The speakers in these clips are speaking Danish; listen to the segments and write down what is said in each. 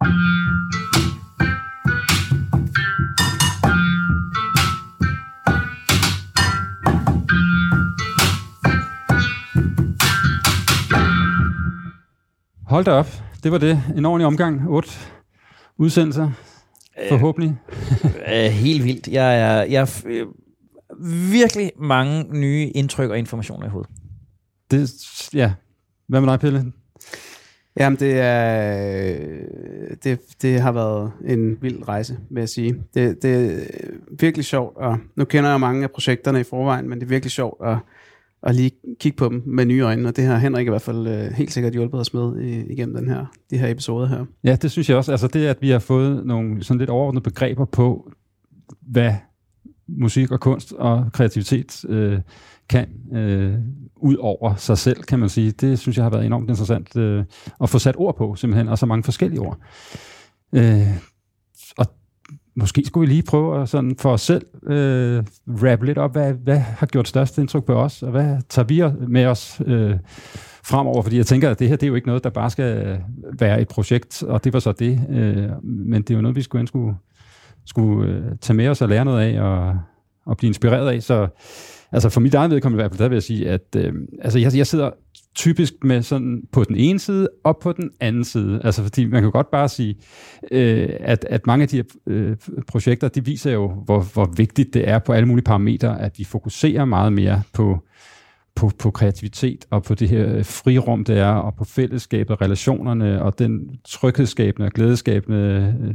Hold da op. Det var det. En ordentlig omgang. Otte udsendelser. Forhåbentlig. Øh, helt vildt. Jeg er, jeg er øh, virkelig mange nye indtryk og informationer i hovedet. Det, ja. Hvad med dig, Pelle? Jamen, det, er, det, det har været en vild rejse, vil jeg sige. Det, det er virkelig sjovt, og nu kender jeg mange af projekterne i forvejen, men det er virkelig sjovt at, at lige kigge på dem med nye øjne, og det har Henrik i hvert fald øh, helt sikkert hjulpet os med igennem den her, de her episoder her. Ja, det synes jeg også. Altså det, at vi har fået nogle sådan lidt overordnede begreber på, hvad musik og kunst og kreativitet øh, kan øh, ud over sig selv, kan man sige. Det synes jeg har været enormt interessant øh, at få sat ord på, simpelthen, og så mange forskellige ord. Øh, og måske skulle vi lige prøve at sådan for os selv øh, rappe lidt op, hvad, hvad har gjort størst indtryk på os, og hvad tager vi med os øh, fremover, fordi jeg tænker, at det her det er jo ikke noget, der bare skal øh, være et projekt, og det var så det, øh, men det er jo noget, vi skulle, skulle, skulle øh, tage med os og lære noget af, og, og blive inspireret af, så altså for mit eget vedkommende i hvert fald, der vil jeg sige, at øh, altså jeg, jeg sidder typisk med sådan på den ene side og på den anden side. Altså fordi man kan godt bare sige, øh, at, at mange af de her øh, projekter, de viser jo, hvor, hvor vigtigt det er på alle mulige parametre, at vi fokuserer meget mere på, på, på kreativitet og på det her frirum, det er, og på fællesskabet, relationerne og den tryghedsskabende og glædeskabende øh,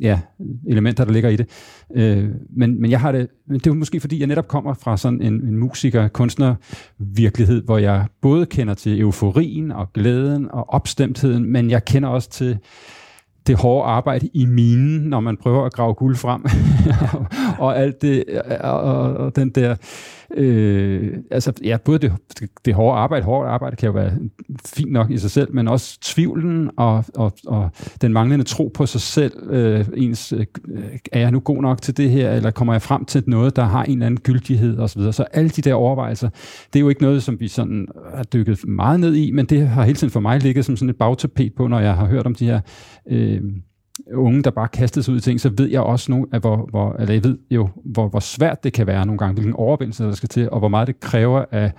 ja, elementer, der ligger i det. Øh, men, men jeg har det, det er måske fordi, jeg netop kommer fra sådan en, en musiker, kunstner virkelighed, hvor jeg både kender til euforien og glæden og opstemtheden, men jeg kender også til det hårde arbejde i minen, når man prøver at grave guld frem, og alt det, og, og den der Øh, altså, ja, både det, det, det hårde arbejde, hårdt arbejde kan jo være fint nok i sig selv, men også tvivlen og, og, og den manglende tro på sig selv, øh, ens, øh, er jeg nu god nok til det her, eller kommer jeg frem til noget, der har en eller anden gyldighed osv. Så, så alle de der overvejelser, det er jo ikke noget, som vi sådan har dykket meget ned i, men det har hele tiden for mig ligget som sådan et bagtapet på, når jeg har hørt om de her øh, unge, der bare kastede sig ud i ting, så ved jeg også nu, at hvor, hvor, eller jeg ved jo, hvor, hvor svært det kan være nogle gange, hvilken overvindelse der skal til, og hvor meget det kræver af,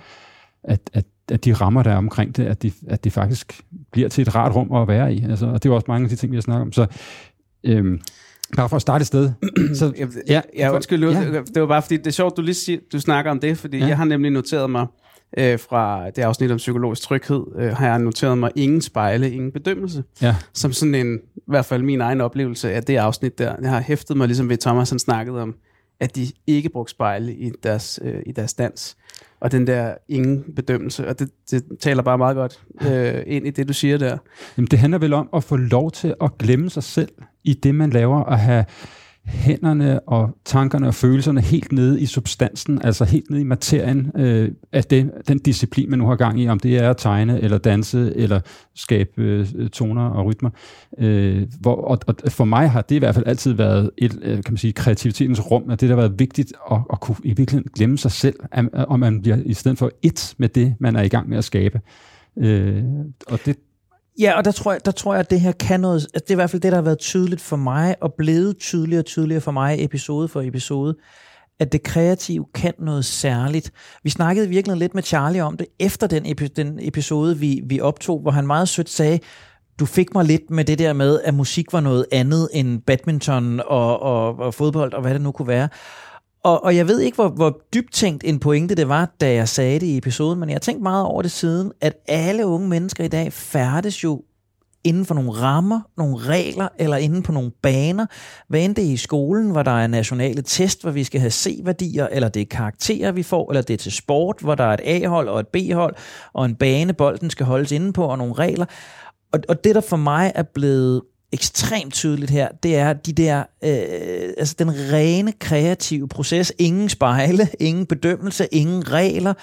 at, at, at de rammer, der er omkring det, at de, at det faktisk bliver til et rart rum at være i. Altså, og det er også mange af de ting, vi har snakket om. Så øhm, bare for at starte et sted. så, ja, ja, undskyld, ja. det var bare fordi, det er sjovt, du lige siger, du snakker om det, fordi ja. jeg har nemlig noteret mig, øh, fra det afsnit om psykologisk tryghed, øh, har jeg noteret mig ingen spejle, ingen bedømmelse. Ja. Som sådan en, i hvert fald min egen oplevelse af det afsnit der. Jeg har hæftet mig, ligesom ved Thomas han snakkede om, at de ikke brugte spejle i deres, øh, i deres dans. Og den der ingen bedømmelse, og det, det taler bare meget godt øh, ind i det, du siger der. Jamen, det handler vel om at få lov til at glemme sig selv i det, man laver, og have hænderne og tankerne og følelserne helt nede i substansen, altså helt nede i materien øh, af det, den disciplin, man nu har gang i, om det er at tegne, eller danse, eller skabe øh, toner og rytmer. Øh, hvor, og, og for mig har det i hvert fald altid været et, øh, kan man sige, kreativitetens rum, at det der har været vigtigt at, at kunne i virkeligheden glemme sig selv, om man bliver i stedet for et med det, man er i gang med at skabe. Øh, og det, Ja, og der tror, jeg, der tror jeg, at det her kan noget... Altså det er i hvert fald det, der har været tydeligt for mig, og blevet tydeligere og tydeligere for mig episode for episode, at det kreative kan noget særligt. Vi snakkede virkelig lidt med Charlie om det, efter den, epi- den episode, vi, vi optog, hvor han meget sødt sagde, du fik mig lidt med det der med, at musik var noget andet end badminton og, og, og fodbold, og hvad det nu kunne være. Og, og jeg ved ikke, hvor, hvor dybt tænkt en pointe det var, da jeg sagde det i episoden, men jeg har tænkt meget over det siden, at alle unge mennesker i dag færdes jo inden for nogle rammer, nogle regler, eller inden på nogle baner. Hvad end det er i skolen, hvor der er nationale test, hvor vi skal have C-værdier, eller det er karakterer, vi får, eller det er til sport, hvor der er et A-hold og et B-hold, og en bane, bolden skal holdes inde på, og nogle regler. Og, og det, der for mig er blevet ekstremt tydeligt her, det er de der, øh, altså den rene kreative proces, ingen spejle, ingen bedømmelse, ingen regler,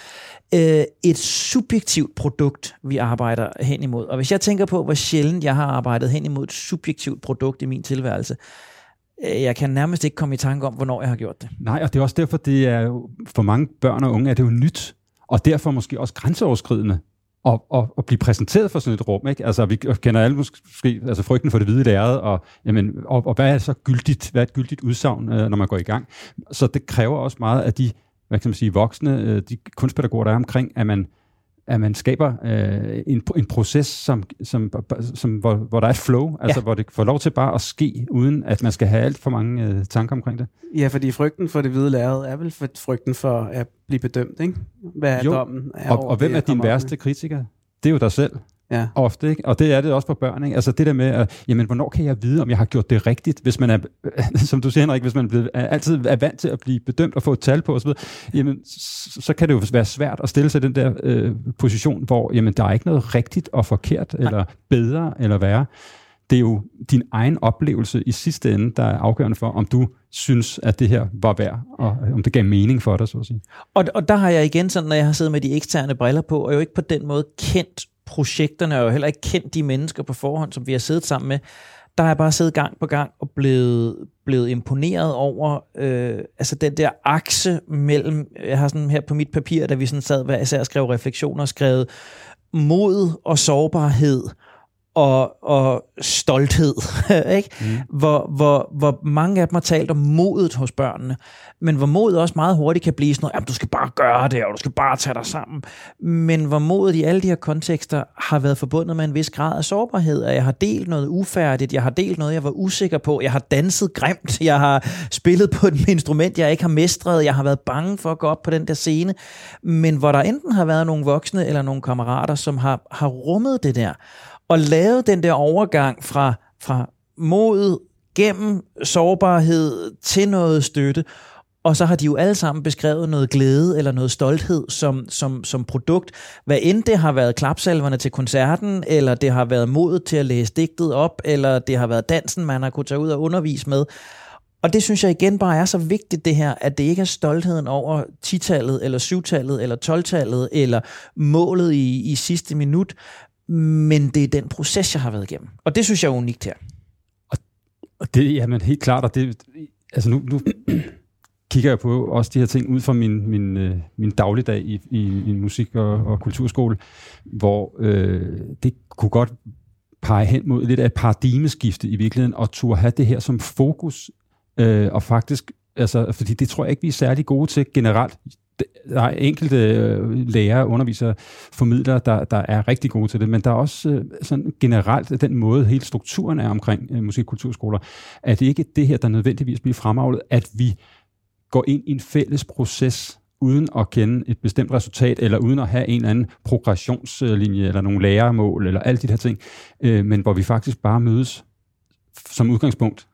øh, et subjektivt produkt, vi arbejder hen imod. Og hvis jeg tænker på, hvor sjældent jeg har arbejdet hen imod et subjektivt produkt i min tilværelse, øh, jeg kan nærmest ikke komme i tanke om, hvornår jeg har gjort det. Nej, og det er også derfor, det er for mange børn og unge, er det jo nyt, og derfor måske også grænseoverskridende at, at, at blive præsenteret for sådan et rum. Ikke? Altså, vi kender alle måske altså frygten for det hvide lærred, og, jamen, og, og hvad er så gyldigt, hvad er et gyldigt udsagn, øh, når man går i gang? Så det kræver også meget af de hvad kan man sige, voksne, øh, de kunstpædagoger, der er omkring, at man, at man skaber øh, en, en proces, som, som, som, hvor, hvor der er et flow, ja. altså hvor det får lov til bare at ske, uden at man skal have alt for mange øh, tanker omkring det. Ja, fordi frygten for det hvide lærred er vel for frygten for at blive bedømt, ikke? Hvad er jo, dommen? Er og, og hvem er din værste kritiker? Det er jo dig selv. Ja. Ofte, ikke? Og det er det også for børn. Ikke? Altså det der med, at, jamen, hvornår kan jeg vide, om jeg har gjort det rigtigt, hvis man er, som du siger Henrik, hvis man er, altid er vant til at blive bedømt og få et tal på osv., jamen, så, så kan det jo være svært at stille sig i den der øh, position, hvor jamen, der er ikke noget rigtigt og forkert, Nej. eller bedre eller værre. Det er jo din egen oplevelse i sidste ende, der er afgørende for, om du synes, at det her var værd, og om det gav mening for dig, så at sige. Og, og der har jeg igen sådan, når jeg har siddet med de eksterne briller på, og jo ikke på den måde kendt projekterne, og jo heller ikke kendt de mennesker på forhånd, som vi har siddet sammen med, der har jeg bare siddet gang på gang og blevet, blevet imponeret over øh, altså den der akse mellem, jeg har sådan her på mit papir, da vi sådan sad hver især skrev refleksioner, skrevet mod og sårbarhed, og, og stolthed, ikke? Mm. Hvor, hvor, hvor mange af dem har talt om modet hos børnene, men hvor modet også meget hurtigt kan blive sådan noget, at du skal bare gøre det, og du skal bare tage dig sammen. Men hvor modet i alle de her kontekster har været forbundet med en vis grad af sårbarhed, at jeg har delt noget ufærdigt, jeg har delt noget, jeg var usikker på, jeg har danset grimt, jeg har spillet på et instrument, jeg ikke har mestret, jeg har været bange for at gå op på den der scene, men hvor der enten har været nogle voksne eller nogle kammerater, som har, har rummet det der, og lavet den der overgang fra, fra mod gennem sårbarhed til noget støtte, og så har de jo alle sammen beskrevet noget glæde eller noget stolthed som, som, som produkt. Hvad end det har været klapsalverne til koncerten, eller det har været modet til at læse digtet op, eller det har været dansen, man har kunne tage ud og undervise med. Og det synes jeg igen bare er så vigtigt det her, at det ikke er stoltheden over titallet, eller syvtallet, eller tolvtallet, eller målet i, i sidste minut, men det er den proces, jeg har været igennem. Og det synes jeg er unikt her. Og, og det, jamen helt klart, og det, altså nu, nu kigger jeg på også de her ting ud fra min, min, øh, min dagligdag i, i, i musik- og, og kulturskole, hvor øh, det kunne godt pege hen mod lidt af et paradigmeskifte i virkeligheden, og turde have det her som fokus, øh, og faktisk, altså, fordi det tror jeg ikke, vi er særlig gode til generelt der er enkelte øh, lærere, undervisere, formidlere, der, der er rigtig gode til det, men der er også øh, sådan generelt den måde, hele strukturen er omkring øh, musikkulturskoler, at det ikke det her, der nødvendigvis bliver fremavlet, at vi går ind i en fælles proces, uden at kende et bestemt resultat, eller uden at have en eller anden progressionslinje, eller nogle læremål, eller alle de her ting, men hvor vi faktisk bare mødes som udgangspunkt,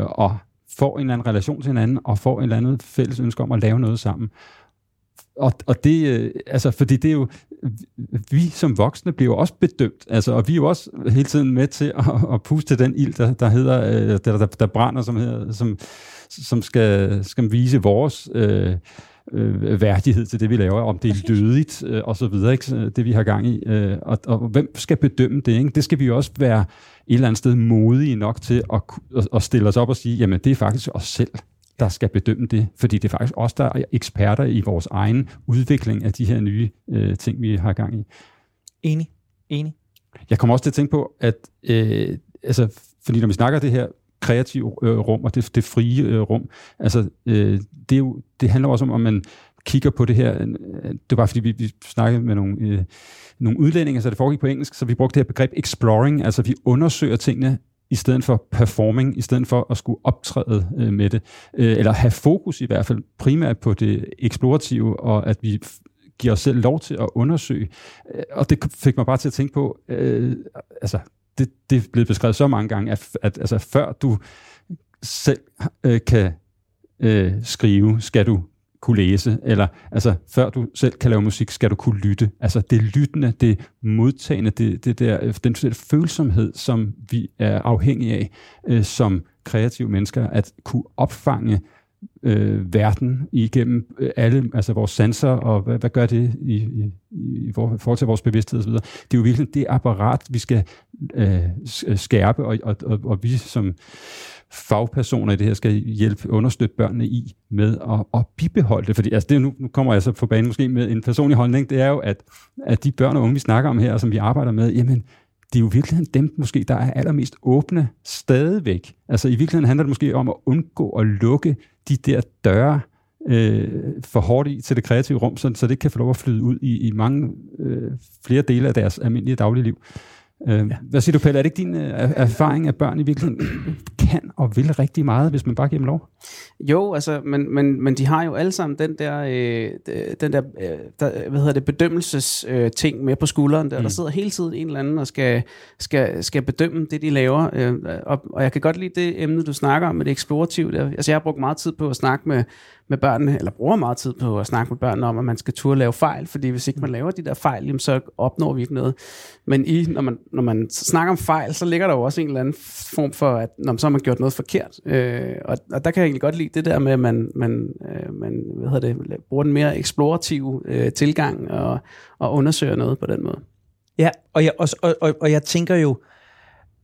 og får en eller anden relation til hinanden, og får en eller anden fælles ønske om at lave noget sammen. Og, og det, øh, altså, fordi det er jo, vi som voksne bliver jo også bedømt, altså, og vi er jo også hele tiden med til at, at puste den ild, der, der hedder, øh, der, der, der brænder, som, hedder, som, som skal, skal vise vores øh, øh, værdighed til det, vi laver, om det er lødigt øh, og så videre, ikke? det vi har gang i. Øh, og, og hvem skal bedømme det? Ikke? Det skal vi jo også være et eller andet sted modige nok til at, at, at stille os op og sige, jamen det er faktisk os selv, der skal bedømme det, fordi det er faktisk os, der er eksperter i vores egen udvikling af de her nye øh, ting, vi har gang i. Enig, enig. Jeg kommer også til at tænke på, at øh, altså, fordi når vi snakker det her kreative øh, rum og det, det frie øh, rum, altså øh, det, er jo, det handler også om, om man kigger på det her, øh, det var fordi vi, vi snakkede med nogle, øh, nogle udlændinge, så det foregik på engelsk, så vi brugte det her begreb exploring, altså vi undersøger tingene i stedet for performing, i stedet for at skulle optræde øh, med det, øh, eller have fokus i hvert fald primært på det eksplorative, og at vi giver os selv lov til at undersøge. Øh, og det fik mig bare til at tænke på, øh, altså, det, det er blevet beskrevet så mange gange, at, at altså, før du selv øh, kan øh, skrive, skal du kunne læse, eller altså, før du selv kan lave musik, skal du kunne lytte. Altså det lyttende, det modtagende, det, det der, den, følsomhed, som vi er afhængige af øh, som kreative mennesker, at kunne opfange øh, Øh, verden igennem øh, alle, altså vores sanser, og hvad, hvad gør det i, i, i forhold til vores bevidsthed osv. Det er jo virkelig det apparat, vi skal øh, øh, skærpe, og, og, og, og vi som fagpersoner i det her skal hjælpe, understøtte børnene i med at, at bibeholde det. Fordi altså det, nu, nu kommer jeg så på banen måske med en personlig holdning, det er jo, at, at de børn og unge, vi snakker om her, og som vi arbejder med, jamen, det er jo virkelig dem måske, der er allermest åbne stadigvæk. Altså i virkeligheden handler det måske om at undgå at lukke de der døre øh, for hårdt i til det kreative rum, sådan, så det kan få lov at flyde ud i, i mange øh, flere dele af deres almindelige dagligliv. Øh, ja. Hvad siger du, Pelle? Er det ikke din øh, erfaring, at børn i virkeligheden kan og vil rigtig meget, hvis man bare giver dem lov? Jo, altså, men, men, men de har jo alle sammen den der, øh, den der, øh, der hvad hedder det, bedømmelses øh, ting med på skulderen. Der, mm. der sidder hele tiden en eller anden og skal, skal, skal bedømme det, de laver. Øh, og, og jeg kan godt lide det emne, du snakker om med det eksplorative. Altså, jeg har brugt meget tid på at snakke med med børnene, eller bruger meget tid på at snakke med børnene om, at man skal turde lave fejl, fordi hvis ikke man laver de der fejl, jamen, så opnår vi ikke noget. Men i, når, man, når man snakker om fejl, så ligger der jo også en eller anden form for, at når så har man gjort noget forkert. Øh, og, og der kan jeg egentlig godt lide det der med, at man, man, øh, man hvad hedder det, bruger den mere eksplorative øh, tilgang og, og undersøger noget på den måde. Ja, og jeg, og, og, og jeg tænker jo,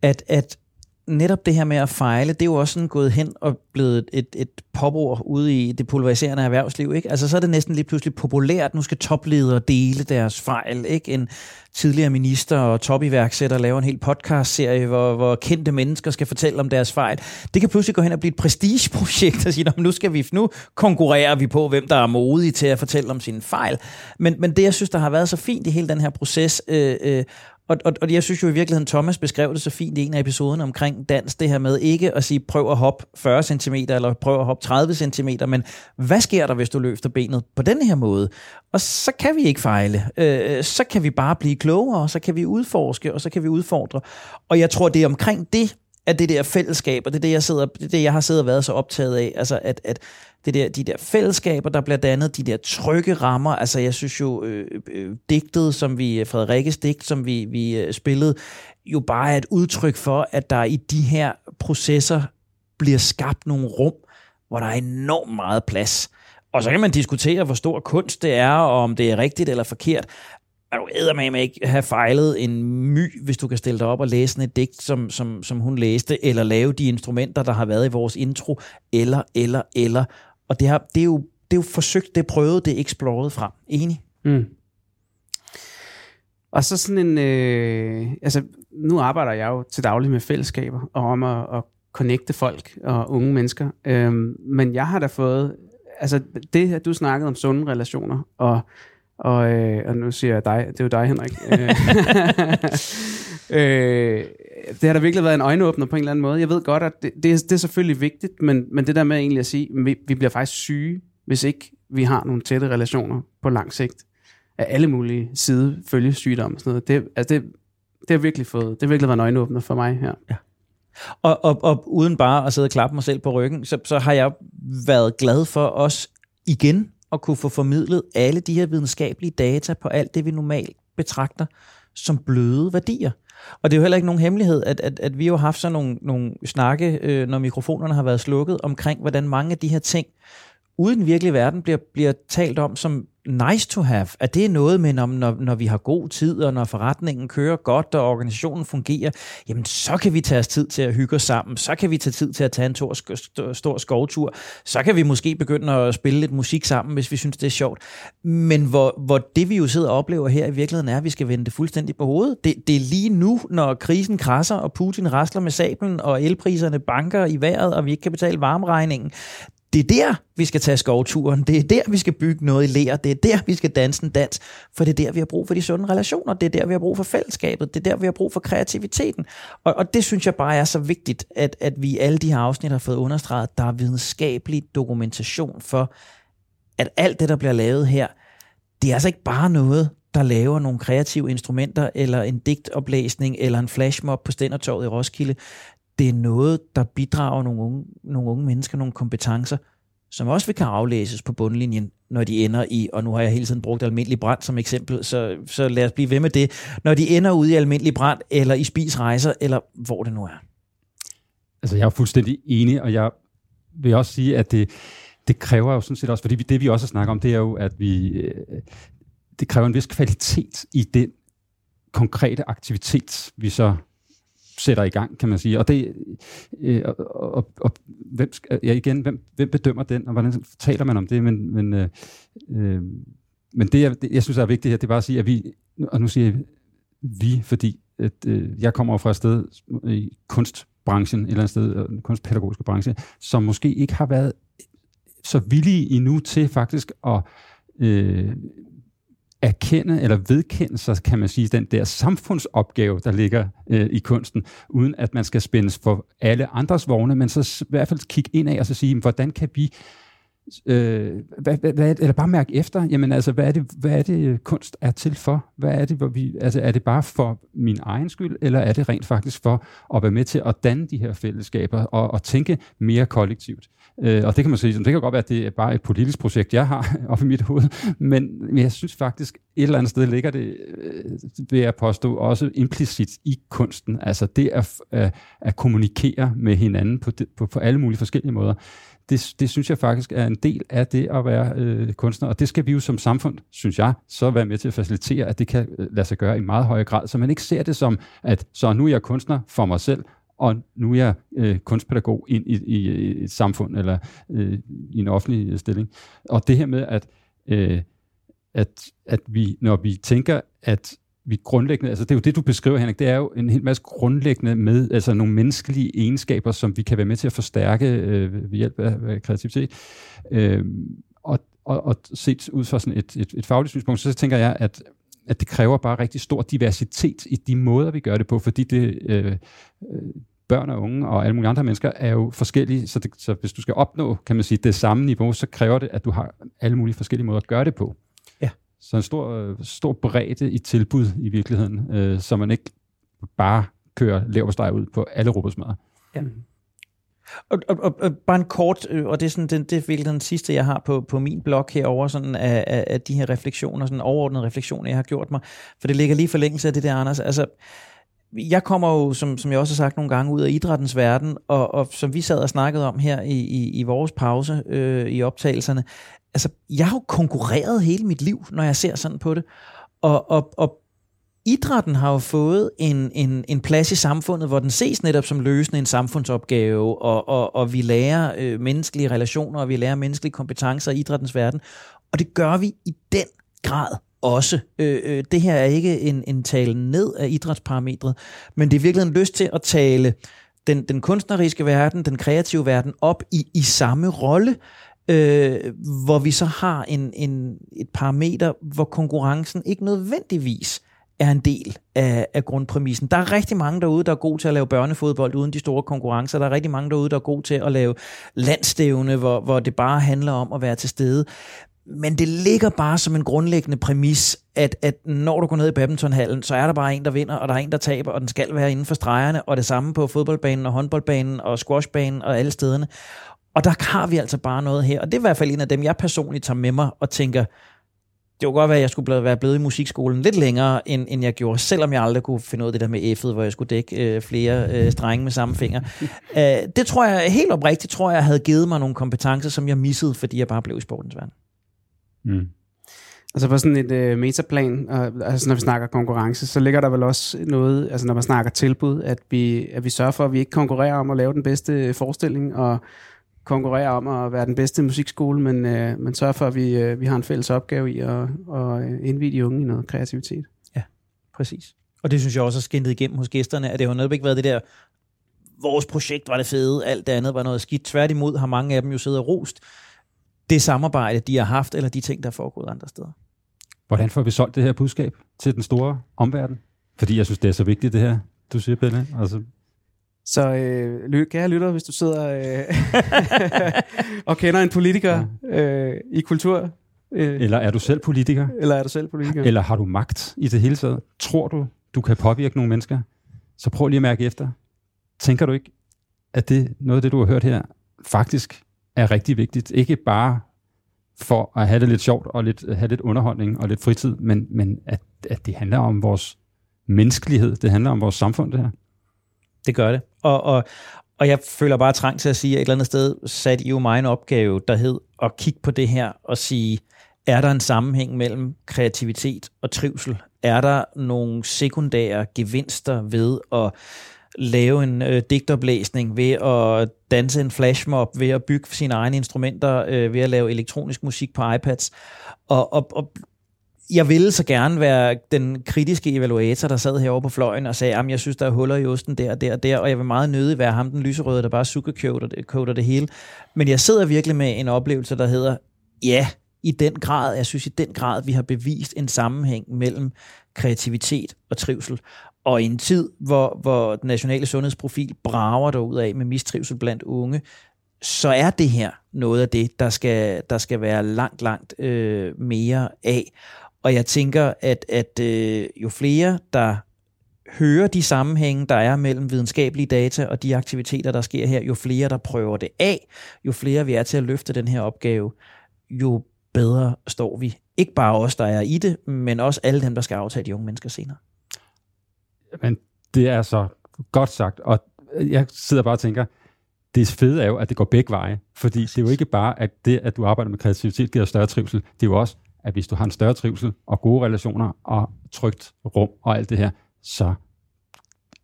at, at netop det her med at fejle, det er jo også sådan gået hen og blevet et, et popord ude i det pulveriserende erhvervsliv. Ikke? Altså så er det næsten lige pludselig populært, nu skal topledere dele deres fejl. Ikke? En tidligere minister og topiværksætter laver en hel podcast-serie, hvor, hvor kendte mennesker skal fortælle om deres fejl. Det kan pludselig gå hen og blive et prestigeprojekt og sige, nu skal vi, nu konkurrerer vi på, hvem der er modig til at fortælle om sine fejl. Men, men det, jeg synes, der har været så fint i hele den her proces, øh, øh, og, og, og jeg synes jo i virkeligheden, Thomas beskrev det så fint i en af episoderne omkring dans, det her med ikke at sige, prøv at hoppe 40 cm eller prøv at hoppe 30 cm, men hvad sker der, hvis du løfter benet på den her måde? Og så kan vi ikke fejle. Øh, så kan vi bare blive klogere, så kan vi udforske, og så kan vi udfordre. Og jeg tror, det er omkring det, at det der fællesskab, og det er det, jeg, sidder, det, er det, jeg har siddet og været så optaget af, altså at, at det der, de der fællesskaber, der bliver dannet, de der trygge rammer, altså jeg synes jo, øh, øh, digtet, som vi, Frederikkes digt, som vi, vi øh, spillede, jo bare er et udtryk for, at der i de her processer bliver skabt nogle rum, hvor der er enormt meget plads. Og så kan man diskutere, hvor stor kunst det er, og om det er rigtigt eller forkert du med ikke have fejlet en my, hvis du kan stille dig op og læse et digt, som, som, som hun læste, eller lave de instrumenter, der har været i vores intro, eller, eller, eller. Og det, har, det, er, jo, det er jo forsøgt, det er prøvet, det er exploret frem. Enig? Mm. Og så sådan en, øh, altså nu arbejder jeg jo til daglig med fællesskaber, og om at, at connecte folk og unge mennesker. Øhm, men jeg har da fået, altså det, at du snakkede om sunde relationer, og og, øh, og nu siger jeg dig, det er jo dig, Henrik. Øh, øh, det har da virkelig været en øjenåbner på en eller anden måde. Jeg ved godt, at det, det, er, det er selvfølgelig vigtigt, men, men det der med egentlig at sige, at vi, vi bliver faktisk syge, hvis ikke vi har nogle tætte relationer på lang sigt af alle mulige side følgesygdomme og sådan noget. Det, altså det, det har virkelig fået, det har virkelig været en øjenåbner for mig her. Ja. Og, og, og uden bare at sidde og klappe mig selv på ryggen, så, så har jeg været glad for os igen at kunne få formidlet alle de her videnskabelige data på alt det, vi normalt betragter som bløde værdier. Og det er jo heller ikke nogen hemmelighed, at, at, at vi jo har haft sådan nogle, nogle snakke, øh, når mikrofonerne har været slukket, omkring hvordan mange af de her ting ude i den virkelige verden bliver, bliver talt om som nice to have, at det er noget med, når, når, når vi har god tid, og når forretningen kører godt, og organisationen fungerer, jamen så kan vi tage os tid til at hygge os sammen, så kan vi tage tid til at tage en stor, stor skovtur, så kan vi måske begynde at spille lidt musik sammen, hvis vi synes, det er sjovt. Men hvor, hvor det vi jo sidder og oplever her i virkeligheden er, at vi skal vende det fuldstændig på hovedet. Det, det er lige nu, når krisen krasser, og Putin rasler med sablen, og elpriserne banker i vejret, og vi ikke kan betale varmeregningen. Det er der, vi skal tage skovturen. Det er der, vi skal bygge noget i lær. Det er der, vi skal danse en dans. For det er der, vi har brug for de sunde relationer. Det er der, vi har brug for fællesskabet. Det er der, vi har brug for kreativiteten. Og, og det synes jeg bare er så vigtigt, at, at vi i alle de her afsnit har fået understreget, at der er videnskabelig dokumentation for, at alt det, der bliver lavet her, det er altså ikke bare noget, der laver nogle kreative instrumenter, eller en digtoplæsning, eller en flashmob på Stændertorvet i Roskilde det er noget, der bidrager nogle unge, nogle unge mennesker nogle kompetencer, som også vil kan aflæses på bundlinjen, når de ender i, og nu har jeg hele tiden brugt almindelig brand som eksempel, så, så lad os blive ved med det, når de ender ude i almindelig brand, eller i spisrejser, eller hvor det nu er. Altså jeg er fuldstændig enig, og jeg vil også sige, at det, det kræver jo sådan set også, fordi det vi også snakker om, det er jo, at vi, øh, det kræver en vis kvalitet i den konkrete aktivitet, vi så sætter i gang, kan man sige. Og det, øh, og, og, og hvem, ja igen, hvem, hvem bedømmer den, og hvordan taler man om det? Men, men, øh, øh, men det, jeg, det, jeg synes er vigtigt her, det er bare at sige, at vi, og nu siger jeg vi, fordi at, øh, jeg kommer fra et sted i kunstbranchen, et eller andet sted, den kunstpædagogiske branche, som måske ikke har været så villige endnu til faktisk at øh, erkende eller vedkende sig, kan man sige, den der samfundsopgave, der ligger øh, i kunsten, uden at man skal spændes for alle andres vogne, men så i hvert fald kigge ind af og så sige, hvordan kan vi øh, hvad, hvad, hvad, eller bare mærke efter, jamen altså, hvad er, det, hvad er det øh, kunst er til for? Hvad er det, hvor vi, altså, er det bare for min egen skyld, eller er det rent faktisk for at være med til at danne de her fællesskaber og, og tænke mere kollektivt? Øh, og det kan man sige, det kan godt være, at det er bare et politisk projekt, jeg har op i mit hoved, men jeg synes faktisk, et eller andet sted ligger det, øh, vil jeg påstå, også implicit i kunsten. Altså det at, at, øh, at kommunikere med hinanden på, på, på alle mulige forskellige måder det, det synes jeg faktisk er en del af det at være øh, kunstner, og det skal vi jo som samfund, synes jeg, så være med til at facilitere, at det kan øh, lade sig gøre i meget høj grad, så man ikke ser det som, at så nu er jeg kunstner for mig selv, og nu er jeg øh, kunstpædagog ind i, i, i et samfund eller øh, i en offentlig øh, stilling. Og det her med, at, øh, at, at vi, når vi tænker, at vi grundlæggende, altså det er jo det, du beskriver, Henrik, det er jo en hel masse grundlæggende med, altså nogle menneskelige egenskaber, som vi kan være med til at forstærke øh, ved hjælp af, af kreativitet. Øh, og, og, og set ud fra sådan et, et, et fagligt synspunkt, så tænker jeg, at at det kræver bare rigtig stor diversitet i de måder, vi gør det på, fordi det, øh, øh, børn og unge og alle mulige andre mennesker er jo forskellige, så, det, så hvis du skal opnå, kan man sige, det samme niveau, så kræver det, at du har alle mulige forskellige måder at gøre det på. Ja. Så en stor, øh, stor bredde i tilbud i virkeligheden, øh, så man ikke bare kører leverpostej ud på alle robotsmadder. Ja. Og, og, og, og bare en kort, øh, og det er, sådan, det, det er virkelig den sidste, jeg har på, på min blog herover sådan af, af, af de her refleksioner, sådan overordnede refleksioner, jeg har gjort mig. For det ligger lige forlængelse af det der, Anders. Altså, jeg kommer jo, som, som jeg også har sagt nogle gange, ud af idrættens verden, og, og som vi sad og snakkede om her i, i, i vores pause øh, i optagelserne, altså, jeg har jo konkurreret hele mit liv, når jeg ser sådan på det. Og, og, og idrætten har jo fået en, en, en plads i samfundet, hvor den ses netop som løsende en samfundsopgave, og, og, og vi lærer øh, menneskelige relationer, og vi lærer menneskelige kompetencer i idrættens verden. Og det gør vi i den grad også. Øh, øh, det her er ikke en, en tale ned af idrætsparametret, men det er virkelig en lyst til at tale den, den kunstneriske verden, den kreative verden op i, i samme rolle øh, hvor vi så har en, en, et parameter, hvor konkurrencen ikke nødvendigvis er en del af, af grundpræmissen. Der er rigtig mange derude, der er gode til at lave børnefodbold uden de store konkurrencer. Der er rigtig mange derude, der er gode til at lave landstævne, hvor, hvor det bare handler om at være til stede. Men det ligger bare som en grundlæggende præmis, at, at når du går ned i badmintonhallen, så er der bare en, der vinder, og der er en, der taber, og den skal være inden for stregerne, og det samme på fodboldbanen og håndboldbanen og squashbanen og alle stederne. Og der har vi altså bare noget her, og det er i hvert fald en af dem, jeg personligt tager med mig og tænker, det kunne godt være, at jeg skulle være blevet i musikskolen lidt længere, end, end jeg gjorde, selvom jeg aldrig kunne finde ud af det der med F'et, hvor jeg skulle dække øh, flere øh, strenge med samme finger. uh, det tror jeg, helt oprigtigt, tror jeg, havde givet mig nogle kompetencer, som jeg missede, fordi jeg bare blev i sportens verden. Mm. Altså på sådan et øh, metaplan, og, altså når vi snakker konkurrence, så ligger der vel også noget, altså når man snakker tilbud, at vi, at vi sørger for, at vi ikke konkurrerer om at lave den bedste forestilling, og konkurrere om at være den bedste musikskole, men, øh, men sørge for, at vi, øh, vi har en fælles opgave i at, at indvide de unge i noget kreativitet. Ja, præcis. Og det synes jeg også har skintet igennem hos gæsterne, at det har netop ikke været det der, vores projekt var det fede, alt det andet var noget skidt. Tværtimod har mange af dem jo siddet og rost det samarbejde, de har haft, eller de ting, der er foregået andre steder. Hvordan får vi solgt det her budskab til den store omverden? Fordi jeg synes, det er så vigtigt, det her, du siger, Pelle. Altså, så øh, kære lytter, hvis du sidder øh, og kender en politiker øh, i kultur. Øh, eller er du selv politiker? Eller er du selv politiker? Eller har du magt i det hele taget? Tror du, du kan påvirke nogle mennesker? Så prøv lige at mærke efter. Tænker du ikke, at det noget af det, du har hørt her, faktisk er rigtig vigtigt? Ikke bare for at have det lidt sjovt og lidt, have lidt underholdning og lidt fritid, men, men at, at det handler om vores menneskelighed, det handler om vores samfund, det her. Det gør det. Og, og, Og jeg føler bare trang til at sige, at et eller andet sted satte I jo mig en opgave, der hed at kigge på det her og sige, er der en sammenhæng mellem kreativitet og trivsel? Er der nogle sekundære gevinster ved at lave en øh, digtoplæsning, ved at danse en flashmob, ved at bygge sine egne instrumenter, øh, ved at lave elektronisk musik på iPads? Og, og, og jeg ville så gerne være den kritiske evaluator, der sad herovre på fløjen og sagde, at jeg synes, der er huller i osten der, der, og der, og jeg vil meget nødig være ham, den lyserøde, der bare sugarcoater det, det hele. Men jeg sidder virkelig med en oplevelse, der hedder, ja, i den grad, jeg synes i den grad, vi har bevist en sammenhæng mellem kreativitet og trivsel. Og i en tid, hvor, hvor den nationale sundhedsprofil brager af med mistrivsel blandt unge, så er det her noget af det, der skal, der skal være langt, langt øh, mere af. Og jeg tænker, at, at øh, jo flere, der hører de sammenhænge, der er mellem videnskabelige data og de aktiviteter, der sker her, jo flere, der prøver det af, jo flere vi er til at løfte den her opgave, jo bedre står vi. Ikke bare os, der er i det, men også alle dem, der skal aftage de unge mennesker senere. Men det er så godt sagt, og jeg sidder bare og tænker, det fede er jo, at det går begge veje, fordi det er jo ikke bare, at det, at du arbejder med kreativitet, giver større trivsel, det er jo også, at hvis du har en større trivsel og gode relationer og trygt rum og alt det her, så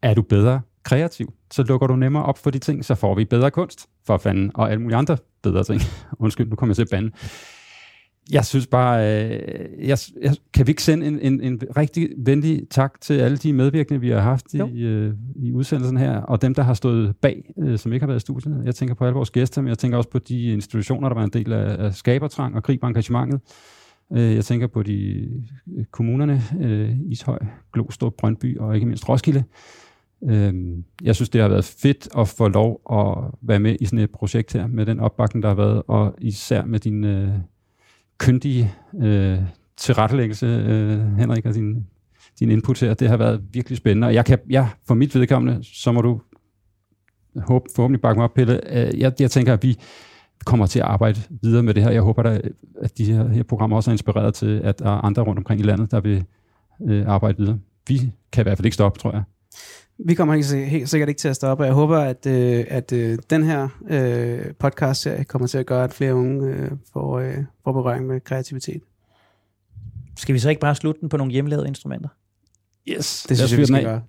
er du bedre kreativ. Så lukker du nemmere op for de ting, så får vi bedre kunst for fanden, og alle mulige andre bedre ting. Undskyld, nu kommer jeg til at bande. Jeg synes bare, øh, jeg, jeg, kan vi ikke sende en, en, en rigtig venlig tak til alle de medvirkende, vi har haft i, øh, i udsendelsen her, og dem, der har stået bag, øh, som ikke har været i studiet. Jeg tænker på alle vores gæster, men jeg tænker også på de institutioner, der var en del af, af skabertrang og griber engagementet. Øh, jeg tænker på de øh, kommunerne, øh, Ishøj, Glostrup, Brøndby og ikke mindst Roskilde. Øh, jeg synes, det har været fedt at få lov at være med i sådan et projekt her, med den opbakning, der har været, og især med din... Øh, kyndige øh, tilrettelæggelse, øh, Henrik, og din, din input her. Det har været virkelig spændende, og jeg kan, ja, for mit vedkommende, så må du håb, forhåbentlig bakke mig op, Pelle. Øh, jeg, jeg tænker, at vi kommer til at arbejde videre med det her. Jeg håber, da, at de her, her programmer også er inspireret til, at der er andre rundt omkring i landet, der vil øh, arbejde videre. Vi kan i hvert fald ikke stoppe, tror jeg. Vi kommer helt, helt sikkert ikke til at stoppe, og jeg håber, at, øh, at øh, den her øh, podcast kommer til at gøre, at flere unge øh, får, øh, får berøring med kreativitet. Skal vi så ikke bare slutte den på nogle hjemmelavede instrumenter? Yes, det synes jeg, vi skal gøre.